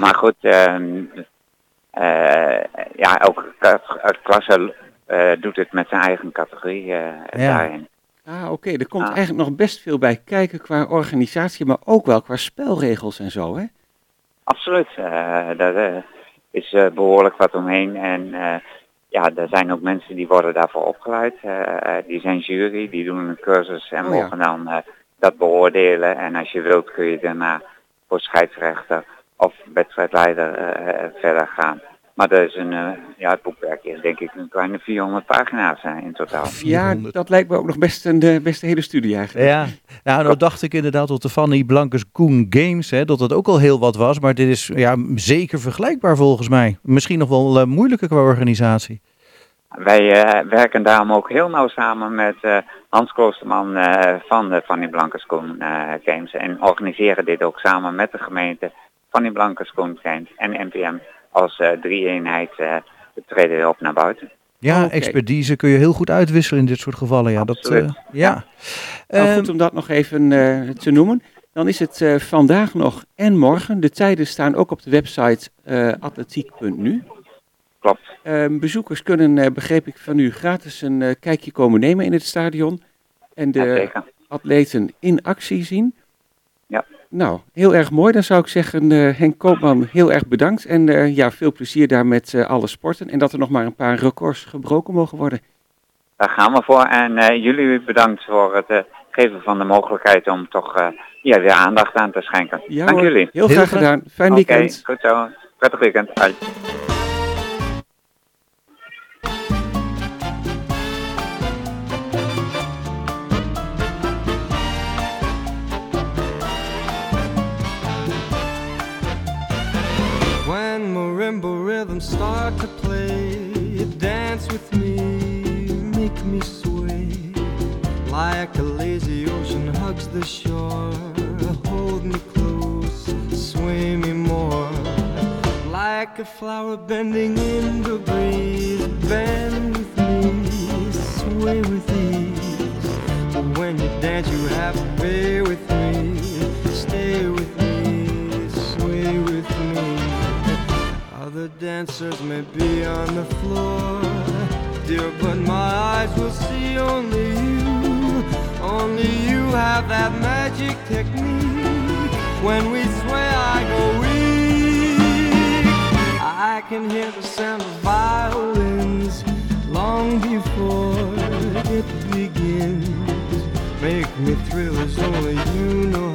Maar goed, ehm, eh, ja, elke klasse eh, doet het met zijn eigen categorie daarin.
Ah, oké. Er komt
Ah.
eigenlijk nog best veel bij kijken qua organisatie, maar ook wel qua spelregels en zo, hè?
Absoluut, eh, daar eh, is eh, behoorlijk wat omheen. En eh, ja, er zijn ook mensen die worden daarvoor opgeleid. Eh, die zijn jury, die doen een cursus en
Oh ja.
mogen dan dat beoordelen. En als je wilt kun je daarna voor scheidsrechter of wedstrijdleider verder gaan. Maar dat is een, eh, ja, het boekwerk is denk ik een kleine 400 pagina's in totaal.
Ja,
400.
dat lijkt me ook nog best een eh, best een hele studie eigenlijk.
Ja, nou, nou dacht ik inderdaad tot de Fanny Blankers Koen Games, hè, dat dat ook al heel wat was. Maar dit is ja, zeker vergelijkbaar volgens mij. Misschien nog wel eh, moeilijker qua organisatie.
Wij eh, werken daarom ook heel nauw samen met eh, Hans Kloosterman eh, van de Fanny Blankenskoen eh Games. En organiseren dit ook samen met de gemeente Fanny Blankenskoen Games en NPM als eh, drie-eenheid eh we treden weer op naar buiten.
Ja,
Oké.
expertise kun je heel goed uitwisselen in dit soort gevallen. Ja,
Absoluut.
eh, ja.
Nou,
Ehm,
goed om dat nog even eh, te noemen. Dan is het eh, vandaag nog en morgen. De tijden staan ook op de website eh, atletiek.nu.
Klopt.
Ehm, bezoekers kunnen, eh, begreep ik van u, gratis een eh, kijkje komen nemen in het stadion. En de atleten in actie zien. Nou, heel erg mooi. Dan zou ik zeggen, eh, Henk Koopman, heel erg bedankt. En eh, ja, veel plezier daar met eh, alle sporten. En dat er nog maar een paar records gebroken mogen worden.
Daar gaan we voor. En eh, jullie bedankt voor het geven van de mogelijkheid om toch eh, ja, weer aandacht aan te schenken.
Ja,
Dank
hoor.
jullie.
Heel,
Heel
graag gedaan. Fijn
Oké,
weekend.
goed zo. Prettig weekend. Bye.
Marimba rhythms start to play, dance with me, make me sway. Like a lazy ocean hugs the shore, hold me close, sway me more. Like a flower bending in the breeze, bend with me, sway with ease. When you dance, you have to be with me, Other dancers may be on the floor, dear, but my eyes will see only you. Only you have that magic technique. When we sway, I go weak. I can hear the sound of violins long before it begins. Make me thrill as only you know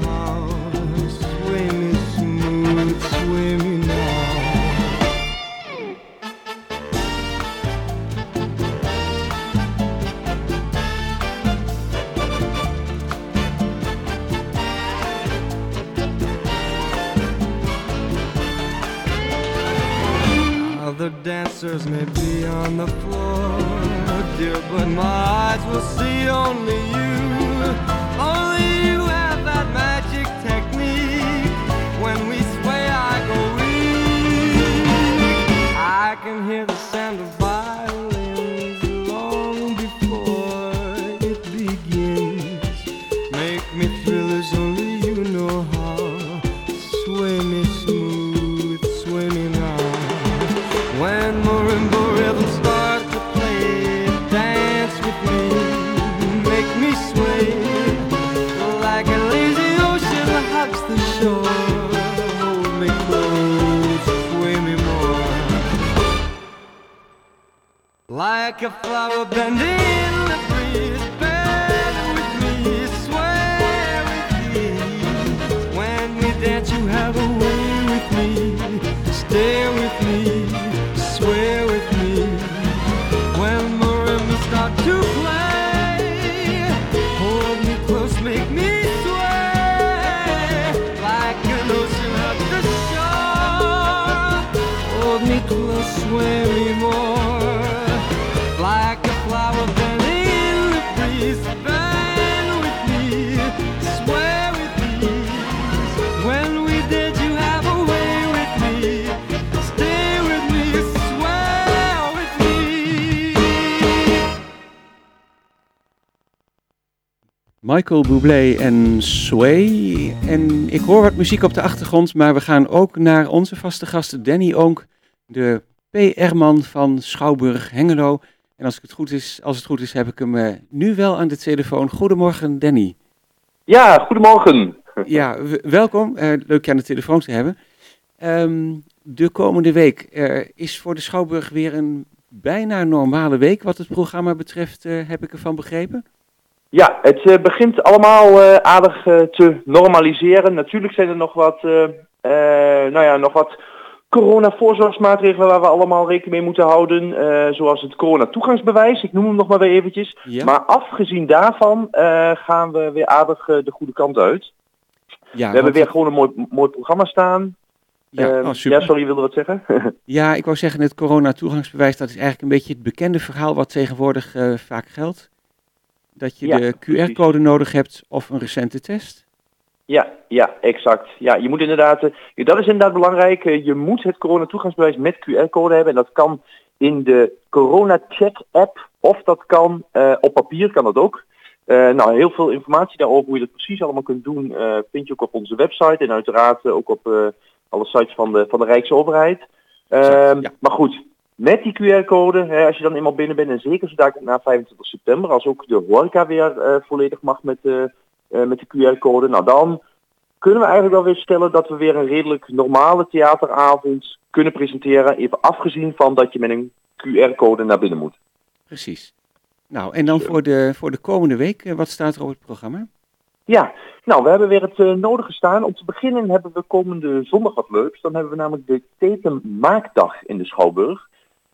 dancers may be on the floor, dear, but my eyes will see only you. Only you have that magic technique. When we sway, I go weak. I can hear the sound of Like a flower bending
Michael Bublé en Sway. En ik hoor wat muziek op de achtergrond, maar we gaan ook naar onze vaste gast Danny Oonk, de PR-man van Schouwburg Hengelo. En als, ik het goed is, als het goed is, heb ik hem eh, nu wel aan de telefoon. Goedemorgen, Danny.
Ja, goedemorgen.
Ja, welkom. Eh, leuk je aan de telefoon te hebben. Ehm, de komende week is voor de Schouwburg weer een bijna normale week wat het programma betreft, eh, heb ik ervan begrepen.
Ja, het eh, begint allemaal eh, aardig eh, te normaliseren. Natuurlijk zijn er nog wat, eh, nou ja, nog wat corona-voorzorgsmaatregelen waar we allemaal rekening mee moeten houden. zoals het corona-toegangsbewijs, ik noem hem nog maar weer eventjes.
Ja,
Maar afgezien daarvan gaan we weer aardig de goede kant uit.
ja,
we hebben weer gewoon een mooi, mooi programma staan.
ja,
Eh,
oh,
ja, sorry, je wilde wat zeggen?
Ja, ik wou zeggen, het corona-toegangsbewijs, dat is eigenlijk een beetje het bekende verhaal wat tegenwoordig vaak geldt. Dat je
Ja,
de. QR-code nodig hebt of een recente test.
Ja, ja, exact. Ja, je moet inderdaad, eh, dat is inderdaad belangrijk. Eh, je moet het corona-toegangsbewijs met QR-code hebben. En dat kan in de corona-check-app of dat kan eh, op papier, kan dat ook. Nou, heel veel informatie daarover, hoe je dat precies allemaal kunt doen, vind je ook op onze website. En uiteraard ook op alle sites van de, van de Rijksoverheid. Ehm,
ja.
Maar goed, met die QR-code, als je dan eenmaal binnen bent, en zeker zodat na 25 september, als ook de horeca weer eh, volledig mag met, eh, met de QR-code, nou dan kunnen we eigenlijk wel weer stellen dat we weer een redelijk normale theateravond kunnen presenteren. Even afgezien van dat je met een QR-code naar binnen moet.
Precies. Nou, en dan voor de, voor de komende week, wat staat er op het programma?
Ja, nou we hebben weer het eh, nodige staan. Om te beginnen hebben we komende zondag wat leuks. Dan hebben we namelijk de Teten Maakdag in de Schouwburg.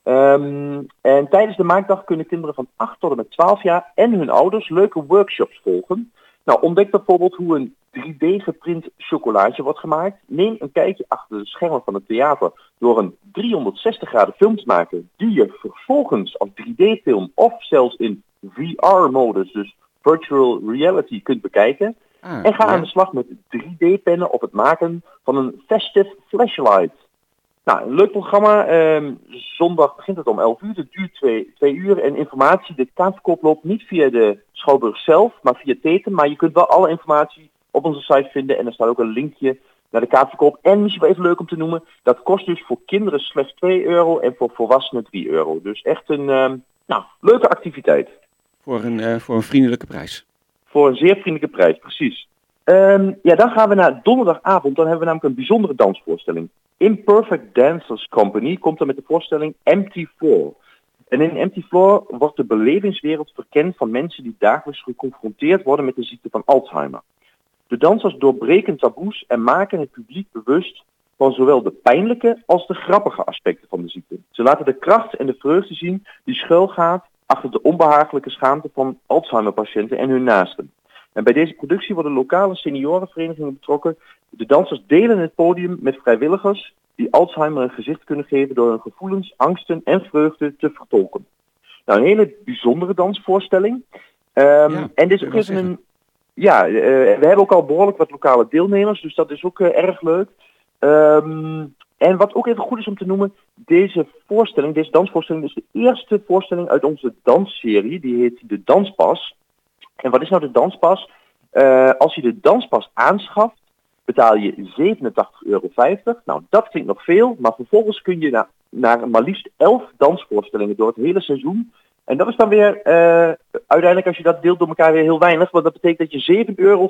Ehm, en tijdens de Maakdag kunnen kinderen van 8 tot en met 12 jaar en hun ouders leuke workshops volgen. Nou, ontdek bijvoorbeeld hoe een 3D geprint chocolaatje wordt gemaakt. Neem een kijkje achter de schermen van het theater door een 360 graden film te maken die je vervolgens als 3D-film of zelfs in VR-modus, dus virtual reality, kunt bekijken.
Ah,
En ga
ja.
aan de slag met 3D-pennen of het maken van een festive flashlight. Nou, een leuk programma. Ehm, zondag begint het om 11 uur. Het duurt 2 twee uur. En informatie, de kaartverkoop loopt niet via de Schouwburg zelf, maar via Teten. Maar je kunt wel alle informatie op onze site vinden. En er staat ook een linkje naar de kaartverkoop. En misschien wel even leuk om te noemen, dat kost dus voor kinderen slechts 2 euro en voor volwassenen 3 euro. Dus echt een ehm, nou, leuke activiteit.
Voor een, eh, voor een vriendelijke prijs.
Voor een zeer vriendelijke prijs, precies. Ehm, ja, dan gaan we naar donderdagavond. Dan hebben we namelijk een bijzondere dansvoorstelling. Imperfect Dancers Company komt er met de voorstelling Empty Floor. En in Empty Floor wordt de belevingswereld verkend van mensen die dagelijks geconfronteerd worden met de ziekte van Alzheimer. De dansers doorbreken taboes en maken het publiek bewust van zowel de pijnlijke als de grappige aspecten van de ziekte. Ze laten de kracht en de vreugde zien die schuilgaat achter de onbehagelijke schaamte van Alzheimer-patiënten en hun naasten. En bij deze productie worden lokale seniorenverenigingen betrokken. De dansers delen het podium met vrijwilligers die Alzheimer een gezicht kunnen geven door hun gevoelens, angsten en vreugde te vertolken. Nou, een hele bijzondere dansvoorstelling. Ehm,
Ja,
en dit is ook even een. Ja, eh, we hebben ook al behoorlijk wat lokale deelnemers, dus dat is ook eh, erg leuk. Ehm, en wat ook even goed is om te noemen, deze voorstelling, deze dansvoorstelling is de eerste voorstelling uit onze dansserie. Die heet de Danspas. En wat is nou de Danspas? Eh, als je de Danspas aanschaft, betaal je 87,50 euro. Nou, dat klinkt nog veel, maar vervolgens kun je naar, naar maar liefst 11 dansvoorstellingen door het hele seizoen. En dat is dan weer, eh, uiteindelijk als je dat deelt door elkaar weer heel weinig, want dat betekent dat je 7,95 euro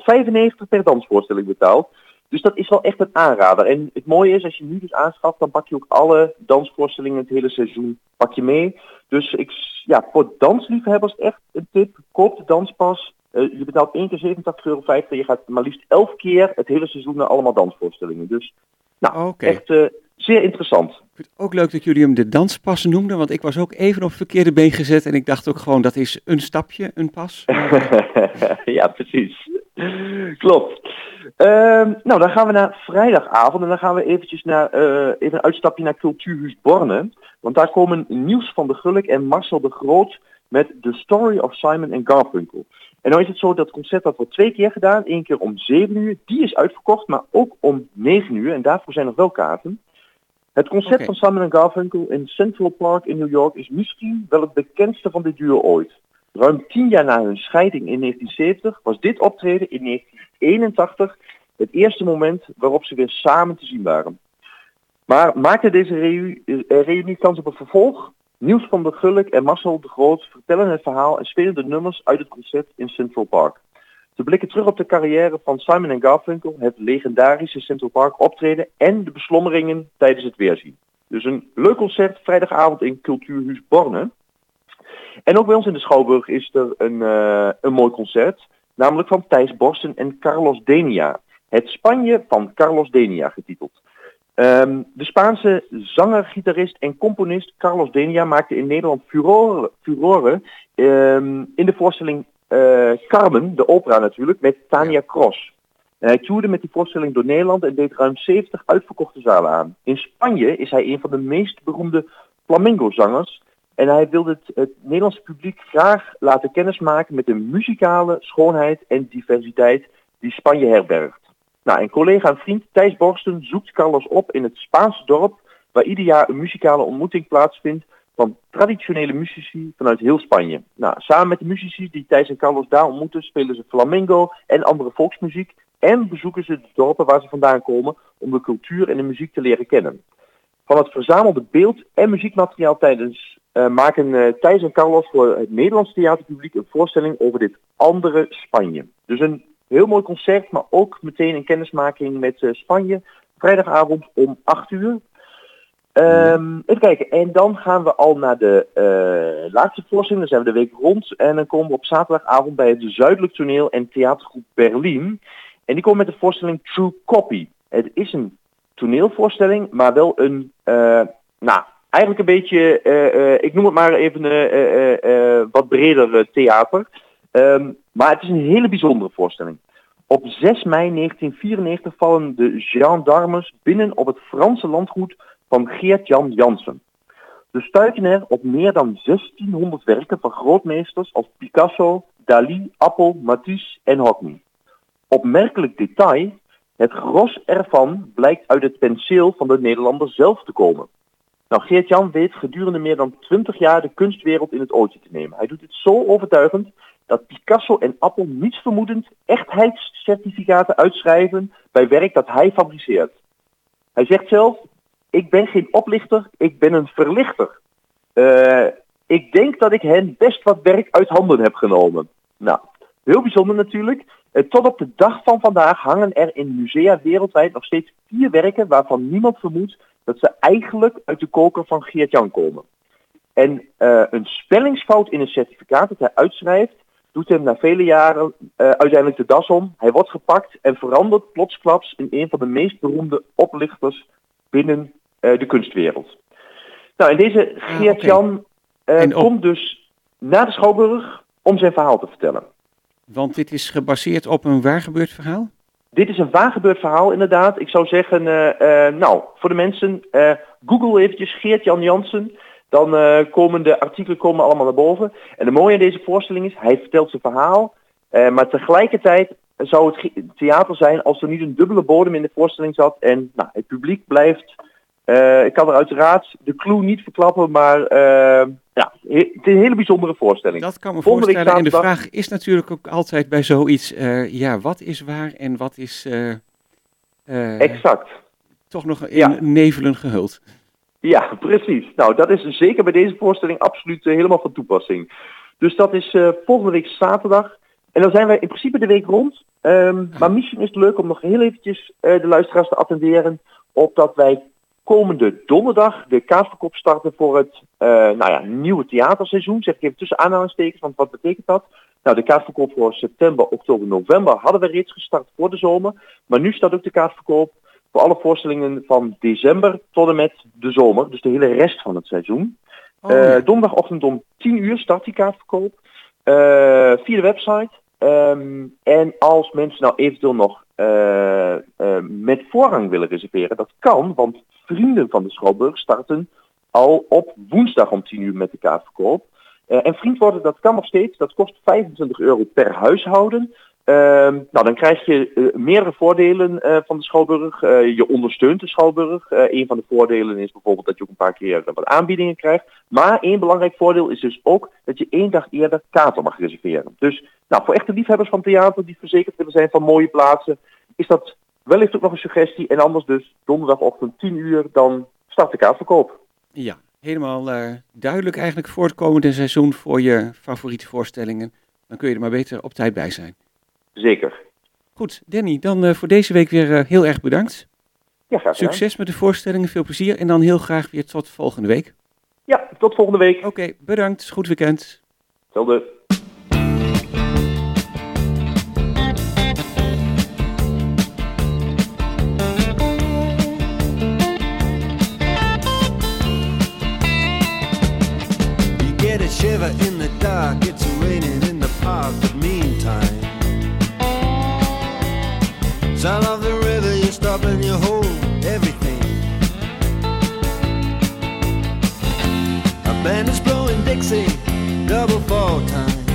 per dansvoorstelling betaalt. Dus dat is wel echt een aanrader. En het mooie is, als je nu dus aanschaft, dan pak je ook alle dansvoorstellingen het hele seizoen pak je mee. Dus ik, ja, voor dansliefhebbers echt een tip. Koop de danspas. Eh, je betaalt één keer 87,50 euro je gaat maar liefst 11 keer het hele seizoen naar allemaal dansvoorstellingen. Dus nou,
Oké.
echt eh, zeer interessant.
Ik vind het ook leuk dat jullie hem de danspas noemden, want ik was ook even op het verkeerde been gezet en ik dacht ook gewoon dat is een stapje, een pas.
ja, precies. Klopt. Ehm, nou, dan gaan we naar vrijdagavond en dan gaan we eventjes naar, eh, even een uitstapje naar Cultuurhuis Borne. Want daar komen Niels van de Gulik en Marcel de Groot met The Story of Simon and Garfunkel. En nou is het zo dat het concert dat wordt twee keer gedaan. Eén keer om 7 uur, die is uitverkocht, maar ook om 9 uur. En daarvoor zijn nog wel kaarten. Het concert van Simon Garfunkel in Central Park in New York is misschien wel het bekendste van dit duo ooit. Ruim tien jaar na hun scheiding in 1970 was dit optreden in 1981 het eerste moment waarop ze weer samen te zien waren. Maar maakte deze eh, reunie kans op een vervolg? Niels van der Gulik en Marcel de Groot vertellen het verhaal en spelen de nummers uit het concert in Central Park. Ze blikken terug op de carrière van Simon Garfunkel, het legendarische Central Park optreden en de beslommeringen tijdens het weerzien. Dus een leuk concert vrijdagavond in Cultuurhuis Borne. En ook bij ons in de Schouwburg is er een, eh, een mooi concert. Namelijk van Thijs Borsten en Carlos Denia. Het Spanje van Carlos Denia getiteld. Ehm, de Spaanse zanger, gitarist en componist Carlos Denia maakte in Nederland furore, furore ehm, in de voorstelling eh, Carmen, de opera natuurlijk, met Tania Cross. En hij toerde met die voorstelling door Nederland en deed ruim 70 uitverkochte zalen aan. In Spanje is hij een van de meest beroemde flamenco-zangers. En hij wilde het, het Nederlandse publiek graag laten kennismaken met de muzikale schoonheid en diversiteit die Spanje herbergt. Nou, en collega en vriend Thijs Borsten zoekt Carlos op in het Spaanse dorp, waar ieder jaar een muzikale ontmoeting plaatsvindt van traditionele muzici vanuit heel Spanje. Nou, samen met de muzici die Thijs en Carlos daar ontmoeten, spelen ze flamenco en andere volksmuziek en bezoeken ze de dorpen waar ze vandaan komen om de cultuur en de muziek te leren kennen. Van het verzamelde beeld- en muziekmateriaal tijdens eh, maken eh, Thijs en Carlos voor het Nederlands theaterpubliek een voorstelling over dit andere Spanje. Dus een heel mooi concert, maar ook meteen een kennismaking met eh, Spanje. Vrijdagavond om 8 uur. Ehm, even kijken, en dan gaan we al naar de laatste voorstelling. Dan zijn we de week rond en dan komen we op zaterdagavond bij het Zuidelijk Toneel en Theatergroep Berlin. En die komen met de voorstelling True Copy. Het is een toneelvoorstelling, maar wel een, eh, nou, eigenlijk een beetje, eh, eh, ik noem het maar even eh, wat breder theater. Ehm, maar het is een hele bijzondere voorstelling. Op 6 mei 1994 vallen de gendarmes binnen op het Franse landgoed van Geert-Jan Jansen. Ze stuiten er op meer dan 1600 werken van grootmeesters als Picasso, Dali, Appel, Matisse en Hockney. Opmerkelijk detail, het gros ervan blijkt uit het penseel van de Nederlander zelf te komen. Nou, Geert-Jan weet gedurende meer dan 20 jaar de kunstwereld in het ootje te nemen. Hij doet het zo overtuigend dat Picasso en Appel niets vermoedend echtheidscertificaten uitschrijven bij werk dat hij fabriceert. Hij zegt zelf, ik ben geen oplichter, ik ben een verlichter. Eh, ik denk dat ik hen best wat werk uit handen heb genomen. Nou, heel bijzonder natuurlijk. Eh, tot op de dag van vandaag hangen er in musea wereldwijd nog steeds vier werken waarvan niemand vermoedt dat ze eigenlijk uit de koker van Geert-Jan komen. En eh, een spellingsfout in een certificaat dat hij uitschrijft, doet hem na vele jaren eh, uiteindelijk de das om. Hij wordt gepakt en verandert plotsklaps in een van de meest beroemde oplichters binnen de kunstwereld. Nou, en deze Geert-Jan
En op-
komt dus naar de Schouwburg om zijn verhaal te vertellen.
Want dit is gebaseerd op een waar gebeurd verhaal?
Dit is een waar gebeurd verhaal inderdaad. Ik zou zeggen, eh, eh, nou, voor de mensen, eh, google eventjes Geert-Jan Jansen. Dan komen de artikelen komen allemaal naar boven. En de mooie aan deze voorstelling is, hij vertelt zijn verhaal. maar tegelijkertijd zou het theater zijn als er niet een dubbele bodem in de voorstelling zat. En nou, het publiek blijft, eh, ik kan er uiteraard de clue niet verklappen, maar eh, ja, he- het is een hele bijzondere voorstelling.
Dat kan me
Volgende week
voorstellen. En de vraag is natuurlijk ook altijd bij zoiets, eh, ja, wat is waar en wat is
Exact.
toch nog in
Ja.
nevelen gehuld?
Ja, precies. Nou, dat is zeker bij deze voorstelling absoluut helemaal van toepassing. Dus dat is volgende week zaterdag. En dan zijn wij in principe de week rond. Ehm, maar misschien is het leuk om nog heel eventjes de luisteraars te attenderen op dat wij komende donderdag de kaartverkoop starten voor het eh, nou ja, nieuwe theaterseizoen. Zeg ik even tussen aanhalingstekens, want wat betekent dat? Nou, de kaartverkoop voor september, oktober, november hadden we reeds gestart voor de zomer. Maar nu staat ook de kaartverkoop voor alle voorstellingen van december tot en met de zomer. Dus de hele rest van het seizoen.
Oh,
Eh, donderdagochtend om 10 uur start die kaartverkoop. eh, via de website. Ehm, en als mensen nou eventueel nog met voorrang willen reserveren, dat kan, want vrienden van de Schouwburg starten al op woensdag om 10 uur met de kaartverkoop. Eh, en vriend worden, dat kan nog steeds. Dat kost 25 euro per huishouden. Ehm, nou, dan krijg je eh, meerdere voordelen eh, van de Schouwburg. Je ondersteunt de Schouwburg. Een van de voordelen is bijvoorbeeld dat je ook een paar keer wat aanbiedingen krijgt. Maar één belangrijk voordeel is dus ook dat je één dag eerder kaarten mag reserveren. Dus nou, voor echte liefhebbers van theater die verzekerd willen zijn van mooie plaatsen, is dat wellicht ook nog een suggestie. En anders dus donderdagochtend 10 uur, dan start de kaartverkoop.
Ja, helemaal eh, duidelijk eigenlijk voor het komende seizoen voor je favoriete voorstellingen. Dan kun je er maar beter op tijd bij zijn.
Zeker.
Goed, Danny, dan eh, voor deze week weer eh, heel erg bedankt.
Ja, graag gedaan.
Succes met de voorstellingen, veel plezier en dan heel graag weer tot volgende week.
Ja, tot volgende week.
Oké, bedankt. Goed weekend.
Zelfde. sexy double fall time.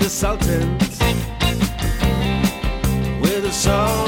the Sultans with a song.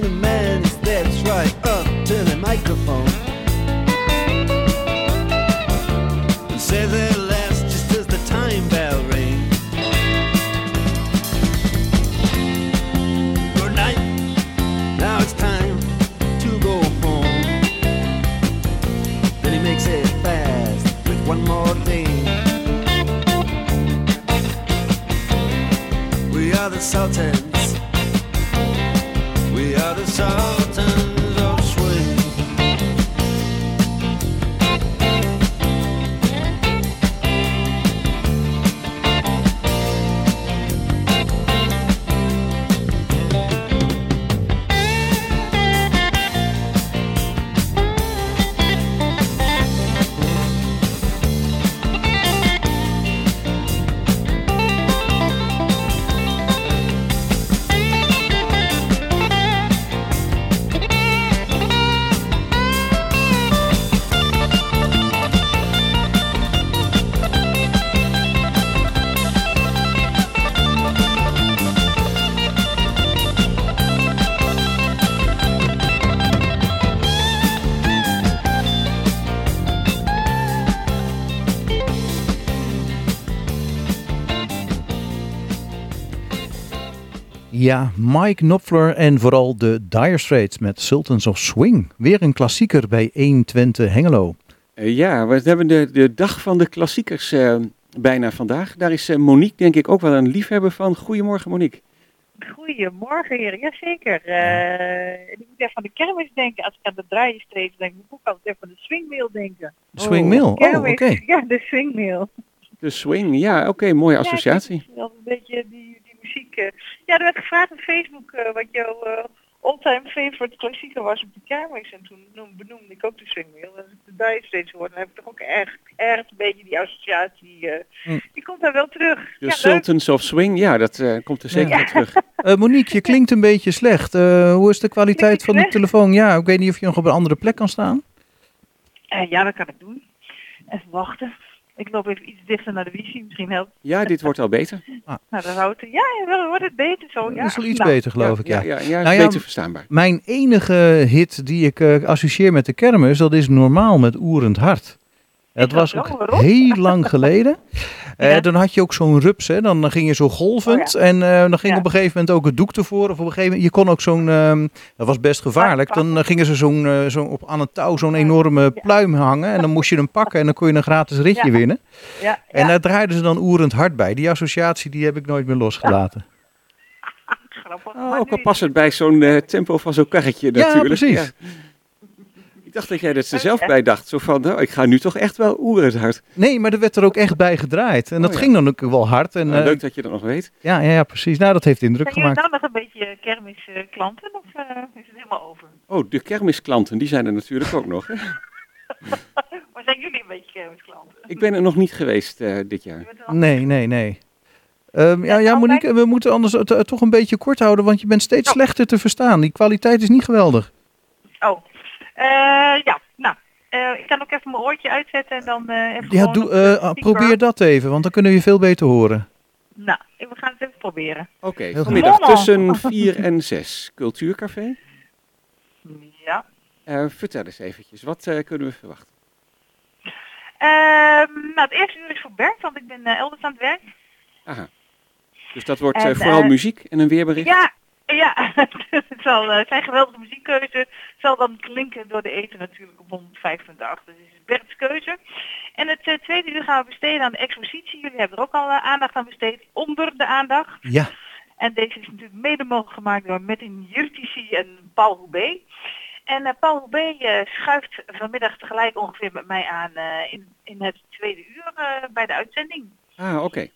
the man.
Ja, Mike Knopfler en vooral de Dire Straits met Sultans of Swing. Weer een klassieker bij 120 Hengelo.
Eh, ja, we hebben de, de dag van de klassiekers eh, bijna vandaag. Daar is eh, Monique denk ik ook wel een liefhebber van. Goedemorgen Monique.
Goedemorgen heren, jazeker. Eh ik moet even aan de kermis denken. Als ik aan de draaien steeds denk, moet ik ook altijd even aan de swingmail denken.
Swingmill, oh, oké.
Kermis, Ja, de swingmail.
De swing, ja, oké, mooie associatie.
Ja, wel een beetje die, Ja, er werd gevraagd op Facebook eh, wat jouw eh all-time favorite klassieker was op de kermis. En toen noem- benoemde ik ook de swingmail. En als ik de Dire steeds hoor, dan heb ik toch ook echt, echt een beetje die associatie. eh,
Hm.
Die komt daar wel terug.
De
ja, leuk.
Sultans of Swing, ja, dat eh, komt er zeker
Ja.
terug.
Eh, Monique, je klinkt een beetje slecht. Eh, hoe is de kwaliteit van de telefoon? Ja, ik weet niet of je nog op een andere plek kan staan.
Ja, dat kan ik doen. Even wachten. Ik loop even iets dichter naar de wifi, misschien helpt.
Ja, dit wordt al beter.
Nou, de houten. Ja, ja, wel wordt het beter zo. Ja.
Dat is wel iets
Nou,
beter, geloof ik. Ja.
Ja, ja, ja,
Nou ja,
beter verstaanbaar.
Mijn enige hit die ik eh, associeer met de kermis, dat is normaal met Oerend Hart. Het
dat
was
zo?
ook heel lang geleden. Eh,
Ja.
dan had je ook zo'n rups, hè? dan ging je zo golvend. En eh, dan ging
Ja.
op een gegeven moment ook het doek ervoor. Of op een gegeven moment, je kon ook zo'n, ehm, dat was best gevaarlijk. Dan gingen ze zo'n, eh, zo'n op aan het touw zo'n enorme pluim hangen. En dan moest je hem pakken en dan kon je een gratis ritje
Ja.
winnen.
Ja,
En
ja.
daar draaiden ze dan Oerend Hart bij. Die associatie die heb ik nooit meer losgelaten.
grappig.
Oh, ook al het bij zo'n tempo van zo'n karretje
Ja,
natuurlijk.
precies.
Ik dacht dat jij dat er zelf bij dacht. Zo van, nou, ik ga nu toch echt wel hard.
Nee, maar er werd er ook echt bij gedraaid. En dat
Oh, ja.
ging dan ook wel hard. En,
Nou,
eh,
leuk dat je dat nog weet.
ja, ja, ja, precies. Nou, dat heeft indruk
Zijn jullie
gemaakt.
nou nog een beetje kermisklanten of eh, is het helemaal over?
Oh, de kermisklanten, die zijn er natuurlijk ook nog. Hè?
maar zijn jullie een beetje kermisklanten?
Ik ben er nog niet geweest eh, dit jaar.
Nee, nee, nee. Ehm, ja, ja,
altijd-
Monique, we moeten anders het eh, toch een beetje kort houden, want je bent steeds
Oh.
slechter te verstaan. Die kwaliteit is niet geweldig.
Oh, Eh, ja, nou. eh, ik kan ook even mijn oortje uitzetten en dan eh even
Ja, doe, eh,
speaker.
probeer dat even, want dan kunnen we je veel beter horen.
Nou, we gaan het even proberen.
Oké,
Heel
vanmiddag tussen 4 en 6. Cultuurcafé.
Ja.
Eh, vertel eens eventjes, wat eh, kunnen we verwachten?
Ehm, nou, het eerste uur is voor Bert, want ik ben eh, elders aan het werk.
Aha. Dus dat wordt
En,
eh, vooral
eh,
muziek en een weerbericht?
Ja, ja. het zal, eh, zijn geweldige muziekkeuze. Zal dan klinken door de eten natuurlijk op 105.8. Dus is Bert's keuze. En het eh, tweede uur gaan we besteden aan de expositie. Jullie hebben er ook al eh, aandacht aan besteed. Onder de aandacht.
Ja,
En deze is natuurlijk mede mogelijk gemaakt door Metin Jurtici en Paul Houbé. En eh, Paul Houbé eh, schuift vanmiddag tegelijk ongeveer met mij aan eh, in, in het tweede uur eh, bij de uitzending.
Ah, oké.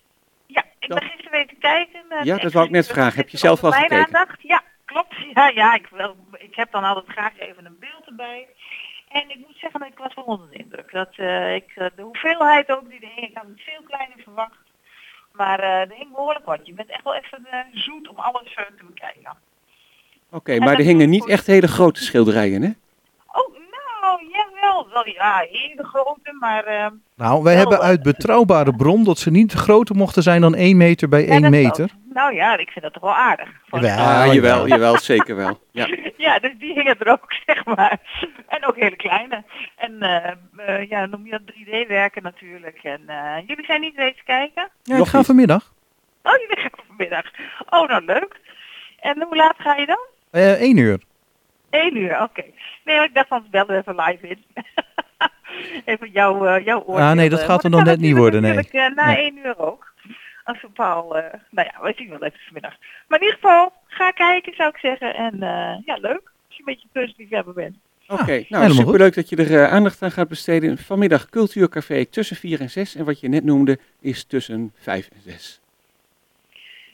Ik
Dat-
ben gisteren weer te kijken.
Ja, dat wou ik net vragen. Heb je zelf al
mijn
gekeken?
aandacht. Ja, klopt. Ja, ja ik, wel, ik heb dan altijd graag even een beeld erbij. En ik moet zeggen, dat ik was wel onder de indruk. Dat, eh, ik, eh, de hoeveelheid ook die er hing, ik had het veel kleiner verwacht. Maar eh er hing behoorlijk wat. Je bent echt wel even eh, zoet om alles te bekijken.
Oké, maar er hingen niet echt hele grote schilderijen, hè?
Wel, ja, hele grote, maar... eh,
nou, wij
Wel,
hebben
eh,
uit betrouwbare bron dat ze niet groter mochten zijn dan 1 meter bij
ja,
1
dat
meter.
Nou ja, ik vind dat toch wel aardig. Voor-
Jawel.
Ah,
jawel.
jawel, zeker wel. Ja.
Ja, dus die hingen er ook, zeg maar. En ook hele kleine. En eh, eh, ja, noem je dat 3D-werken natuurlijk. En eh, jullie zijn niet reeds kijken?
Ja, ik
Nog
ga vanmiddag.
Oh, jullie gaan vanmiddag. Oh, nou leuk. En hoe laat ga je dan?
Eh 1 uur.
Eén uur, oké. Nee, ik dacht van bellen we even live in. even jouw, eh jouw oordeel.
Ah, nee, dat
eh,
gaat er nog net niet worden, nee.
natuurlijk, eh, na
Nee.
één uur ook. Als we Paul, eh, nou ja, we zien wel even vanmiddag. Maar in ieder geval, ga kijken zou ik zeggen. En eh, ja, leuk. Als je een beetje kunstliefhebber bent.
Oké, nou
helemaal
superleuk dat je er aandacht aan gaat besteden. Vanmiddag Cultuurcafé tussen 4 en 6. En wat je net noemde is tussen 5 en 6.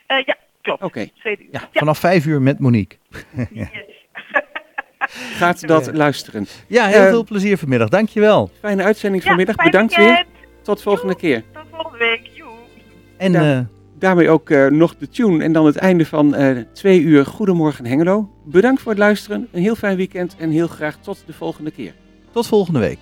Eh, ja, klopt.
Oké,
uur.
Ja, vanaf 5 uur met Monique.
Yes.
gaat dat luisteren.
Ja, heel
Eh,
veel plezier vanmiddag. Dankjewel.
Fijne uitzending
Ja,
vanmiddag.
fijn
Bedankt
weekend.
weer. Tot volgende keer.
Tot volgende week. Joe.
En eh,
Daarmee ook eh, nog de tune en dan het einde van eh twee uur Goedemorgen Hengelo. Bedankt voor het luisteren. Een heel fijn weekend en heel graag tot de volgende keer.
tot volgende week.